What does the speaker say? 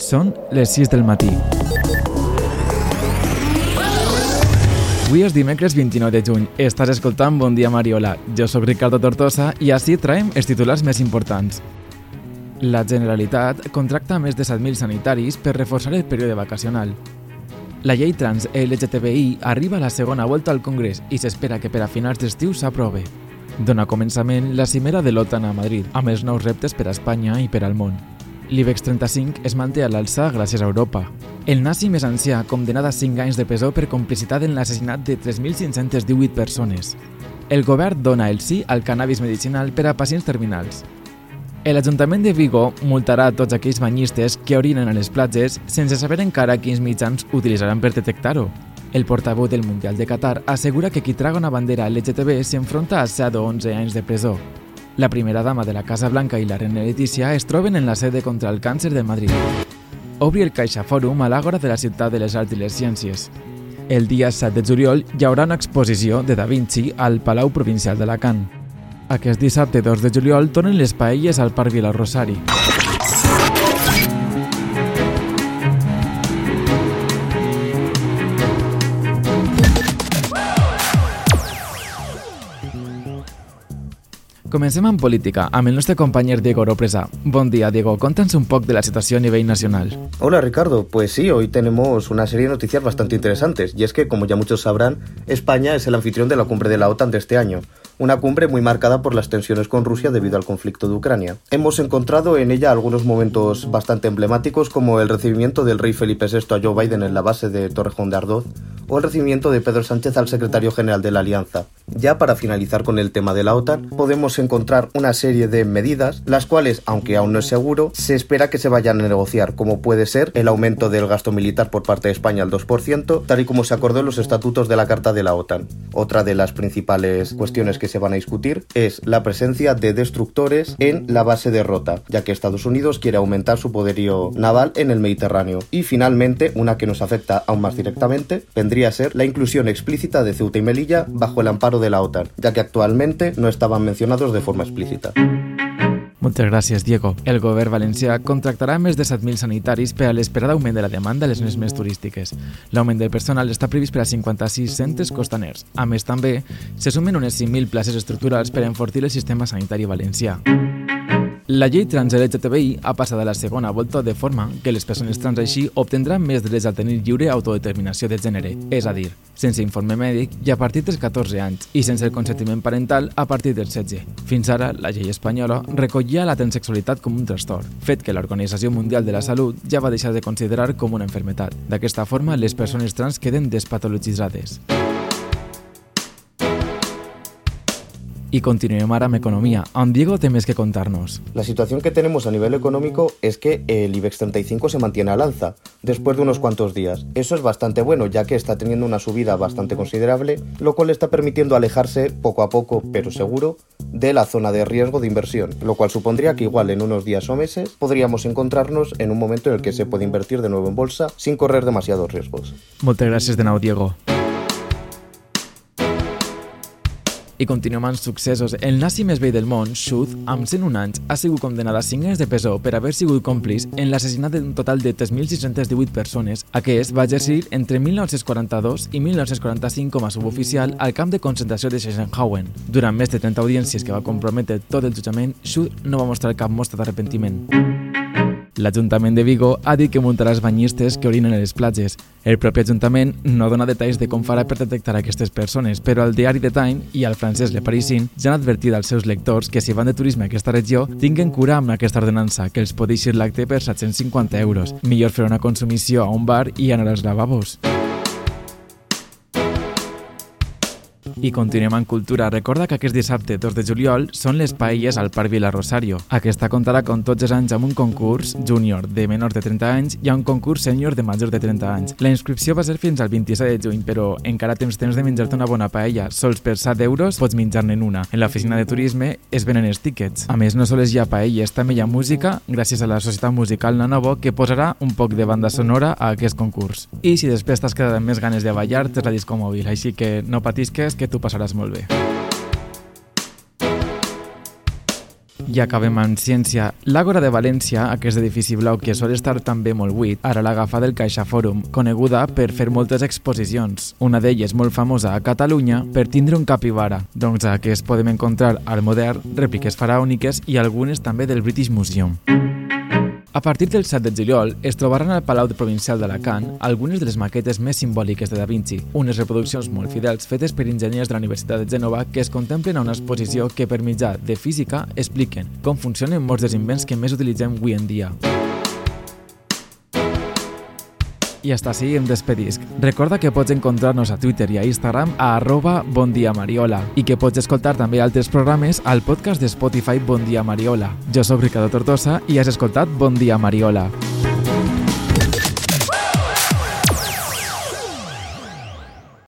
Són les 6 del matí. Avui és dimecres 29 de juny. Estàs escoltant Bon dia Mariola. Jo sóc Ricardo Tortosa i així traiem els titulars més importants. La Generalitat contracta més de 7.000 sanitaris per reforçar el període vacacional. La llei trans LGTBI arriba a la segona volta al Congrés i s'espera que per a finals d'estiu s'aprove. Dona començament la cimera de l'OTAN a Madrid, amb els nous reptes per a Espanya i per al món. L'IBEX 35 es manté a l'alça gràcies a Europa. El nazi més ancià, condemnat a 5 anys de presó per complicitat en l'assassinat de 3.518 persones. El govern dona el sí al cannabis medicinal per a pacients terminals. L'Ajuntament de Vigo multarà tots aquells banyistes que orinen a les platges sense saber encara quins mitjans utilitzaran per detectar-ho. El portaveu del Mundial de Qatar assegura que qui traga una bandera LGTB s'enfronta a 7 o 11 anys de presó. La primera dama de la Casa Blanca i la reina Letícia es troben en la sede contra el càncer de Madrid. Obri el Caixa Fòrum a l'Àgora de la Ciutat de les Arts i les Ciències. El dia 7 de juliol hi haurà una exposició de Da Vinci al Palau Provincial d'Alacant. Aquest dissabte 2 de juliol tornen les paelles al Parc Vila Comencem amb política, amb el nostre compañero Diego Ropresa. Buen día, Diego. Conta'ns un poco de la situación a nivel nacional. Hola, Ricardo. Pues sí, hoy tenemos una serie de noticias bastante interesantes. Y es que, como ya muchos sabrán, España es el anfitrión de la cumbre de la OTAN de este año. Una cumbre muy marcada por las tensiones con Rusia debido al conflicto de Ucrania. Hemos encontrado en ella algunos momentos bastante emblemáticos, como el recibimiento del rey Felipe VI a Joe Biden en la base de Torrejón de Ardoz, o el recibimiento de Pedro Sánchez al secretario general de la Alianza. Ya para finalizar con el tema de la OTAN, podemos encontrar una serie de medidas, las cuales, aunque aún no es seguro, se espera que se vayan a negociar, como puede ser el aumento del gasto militar por parte de España al 2%, tal y como se acordó en los estatutos de la Carta de la OTAN. Otra de las principales cuestiones que se van a discutir es la presencia de destructores en la base de Rota, ya que Estados Unidos quiere aumentar su poderío naval en el Mediterráneo. Y finalmente, una que nos afecta aún más directamente, vendría a ser la inclusión explícita de Ceuta y Melilla bajo el amparo de la OTAN, ya que actualmente no estaban mencionados de forma explícita. Moltes gràcies, Diego. El govern valencià contractarà més de 7.000 sanitaris per a l'esperada augment de la demanda a les zones més turístiques. L'augment del personal està previst per a 56 centres costaners. A més, també se sumen unes 5.000 places estructurals per a enfortir el sistema sanitari valencià. La llei trans LGTBI ha passat a la segona volta de forma que les persones trans així obtindran més drets a tenir lliure autodeterminació de gènere, és a dir, sense informe mèdic i a partir dels 14 anys i sense el consentiment parental a partir dels 16. Fins ara, la llei espanyola recollia la transsexualitat com un trastorn, fet que l'Organització Mundial de la Salut ja va deixar de considerar com una enfermetat. D'aquesta forma, les persones trans queden despatologitzades. Y continuemos ahora amb economía. On Diego temes que contarnos. La situación que tenemos a nivel económico es que el IBEX 35 se mantiene al alza, después de unos cuantos días. Eso es bastante bueno, ya que está teniendo una subida bastante considerable, lo cual está permitiendo alejarse poco a poco, pero seguro, de la zona de riesgo de inversión, lo cual supondría que igual en unos días o meses podríamos encontrarnos en un momento en el que se puede invertir de nuevo en bolsa sin correr demasiados riesgos. Muchas gracias de nou, Diego. I continuem amb successos. El nazi més vell del món, Schut, amb 101 anys, ha sigut condemnat a 5 anys de presó per haver sigut còmpliç en l'assassinat d'un total de 3.618 persones. Aquest va exercir entre 1942 i 1945 com a suboficial al camp de concentració de Sachsenhausen. Durant més de 30 audiències que va comprometre tot el jutjament, Schut no va mostrar cap mostra d'arrepentiment. L'Ajuntament de Vigo ha dit que muntarà els banyistes que orinen a les platges. El propi Ajuntament no dona detalls de com farà per detectar aquestes persones, però el diari The Time i el francès Le Parisien ja han advertit als seus lectors que si van de turisme a aquesta regió tinguen cura amb aquesta ordenança, que els pot eixir l'acte per 750 euros. Millor fer una consumició a un bar i anar als lavabos. I continuem amb cultura. Recorda que aquest dissabte 2 de juliol són les paelles al Parc Vila Rosario. Aquesta comptarà com tots els anys amb un concurs júnior de menors de 30 anys i un concurs sènior de majors de 30 anys. La inscripció va ser fins al 27 de juny, però encara tens temps de menjar-te una bona paella. Sols per 7 euros pots menjar-ne una. En l'oficina de turisme es venen els tíquets. A més, no sols hi ha paelles, també hi ha música gràcies a la Societat Musical Nanovo que posarà un poc de banda sonora a aquest concurs. I si després t'has quedat amb més ganes de ballar, tens la disco mòbil, així que no patisques que tu passaràs molt bé. I acabem amb ciència. L'Àgora de València, aquest edifici blau que sol estar també molt buit, ara l'agafa del Caixa Fòrum, coneguda per fer moltes exposicions. Una d'elles molt famosa a Catalunya per tindre un capibara. Doncs aquí es podem encontrar al modern, rèpliques faraòniques i algunes també del British Museum. A partir del 7 de juliol es trobaran al Palau Provincial d'Alacant algunes de les maquetes més simbòliques de Da Vinci, unes reproduccions molt fidels fetes per enginyers de la Universitat de Gènova que es contemplen a una exposició que per mitjà de física expliquen com funcionen molts dels invents que més utilitzem avui en dia. I hasta així em despedisc. Recorda que pots encontrar-nos a Twitter i a Instagram a arroba bondiamariola i que pots escoltar també altres programes al podcast de Spotify Bon Dia Mariola. Jo sóc Ricardo Tortosa i has escoltat Bon Dia Mariola.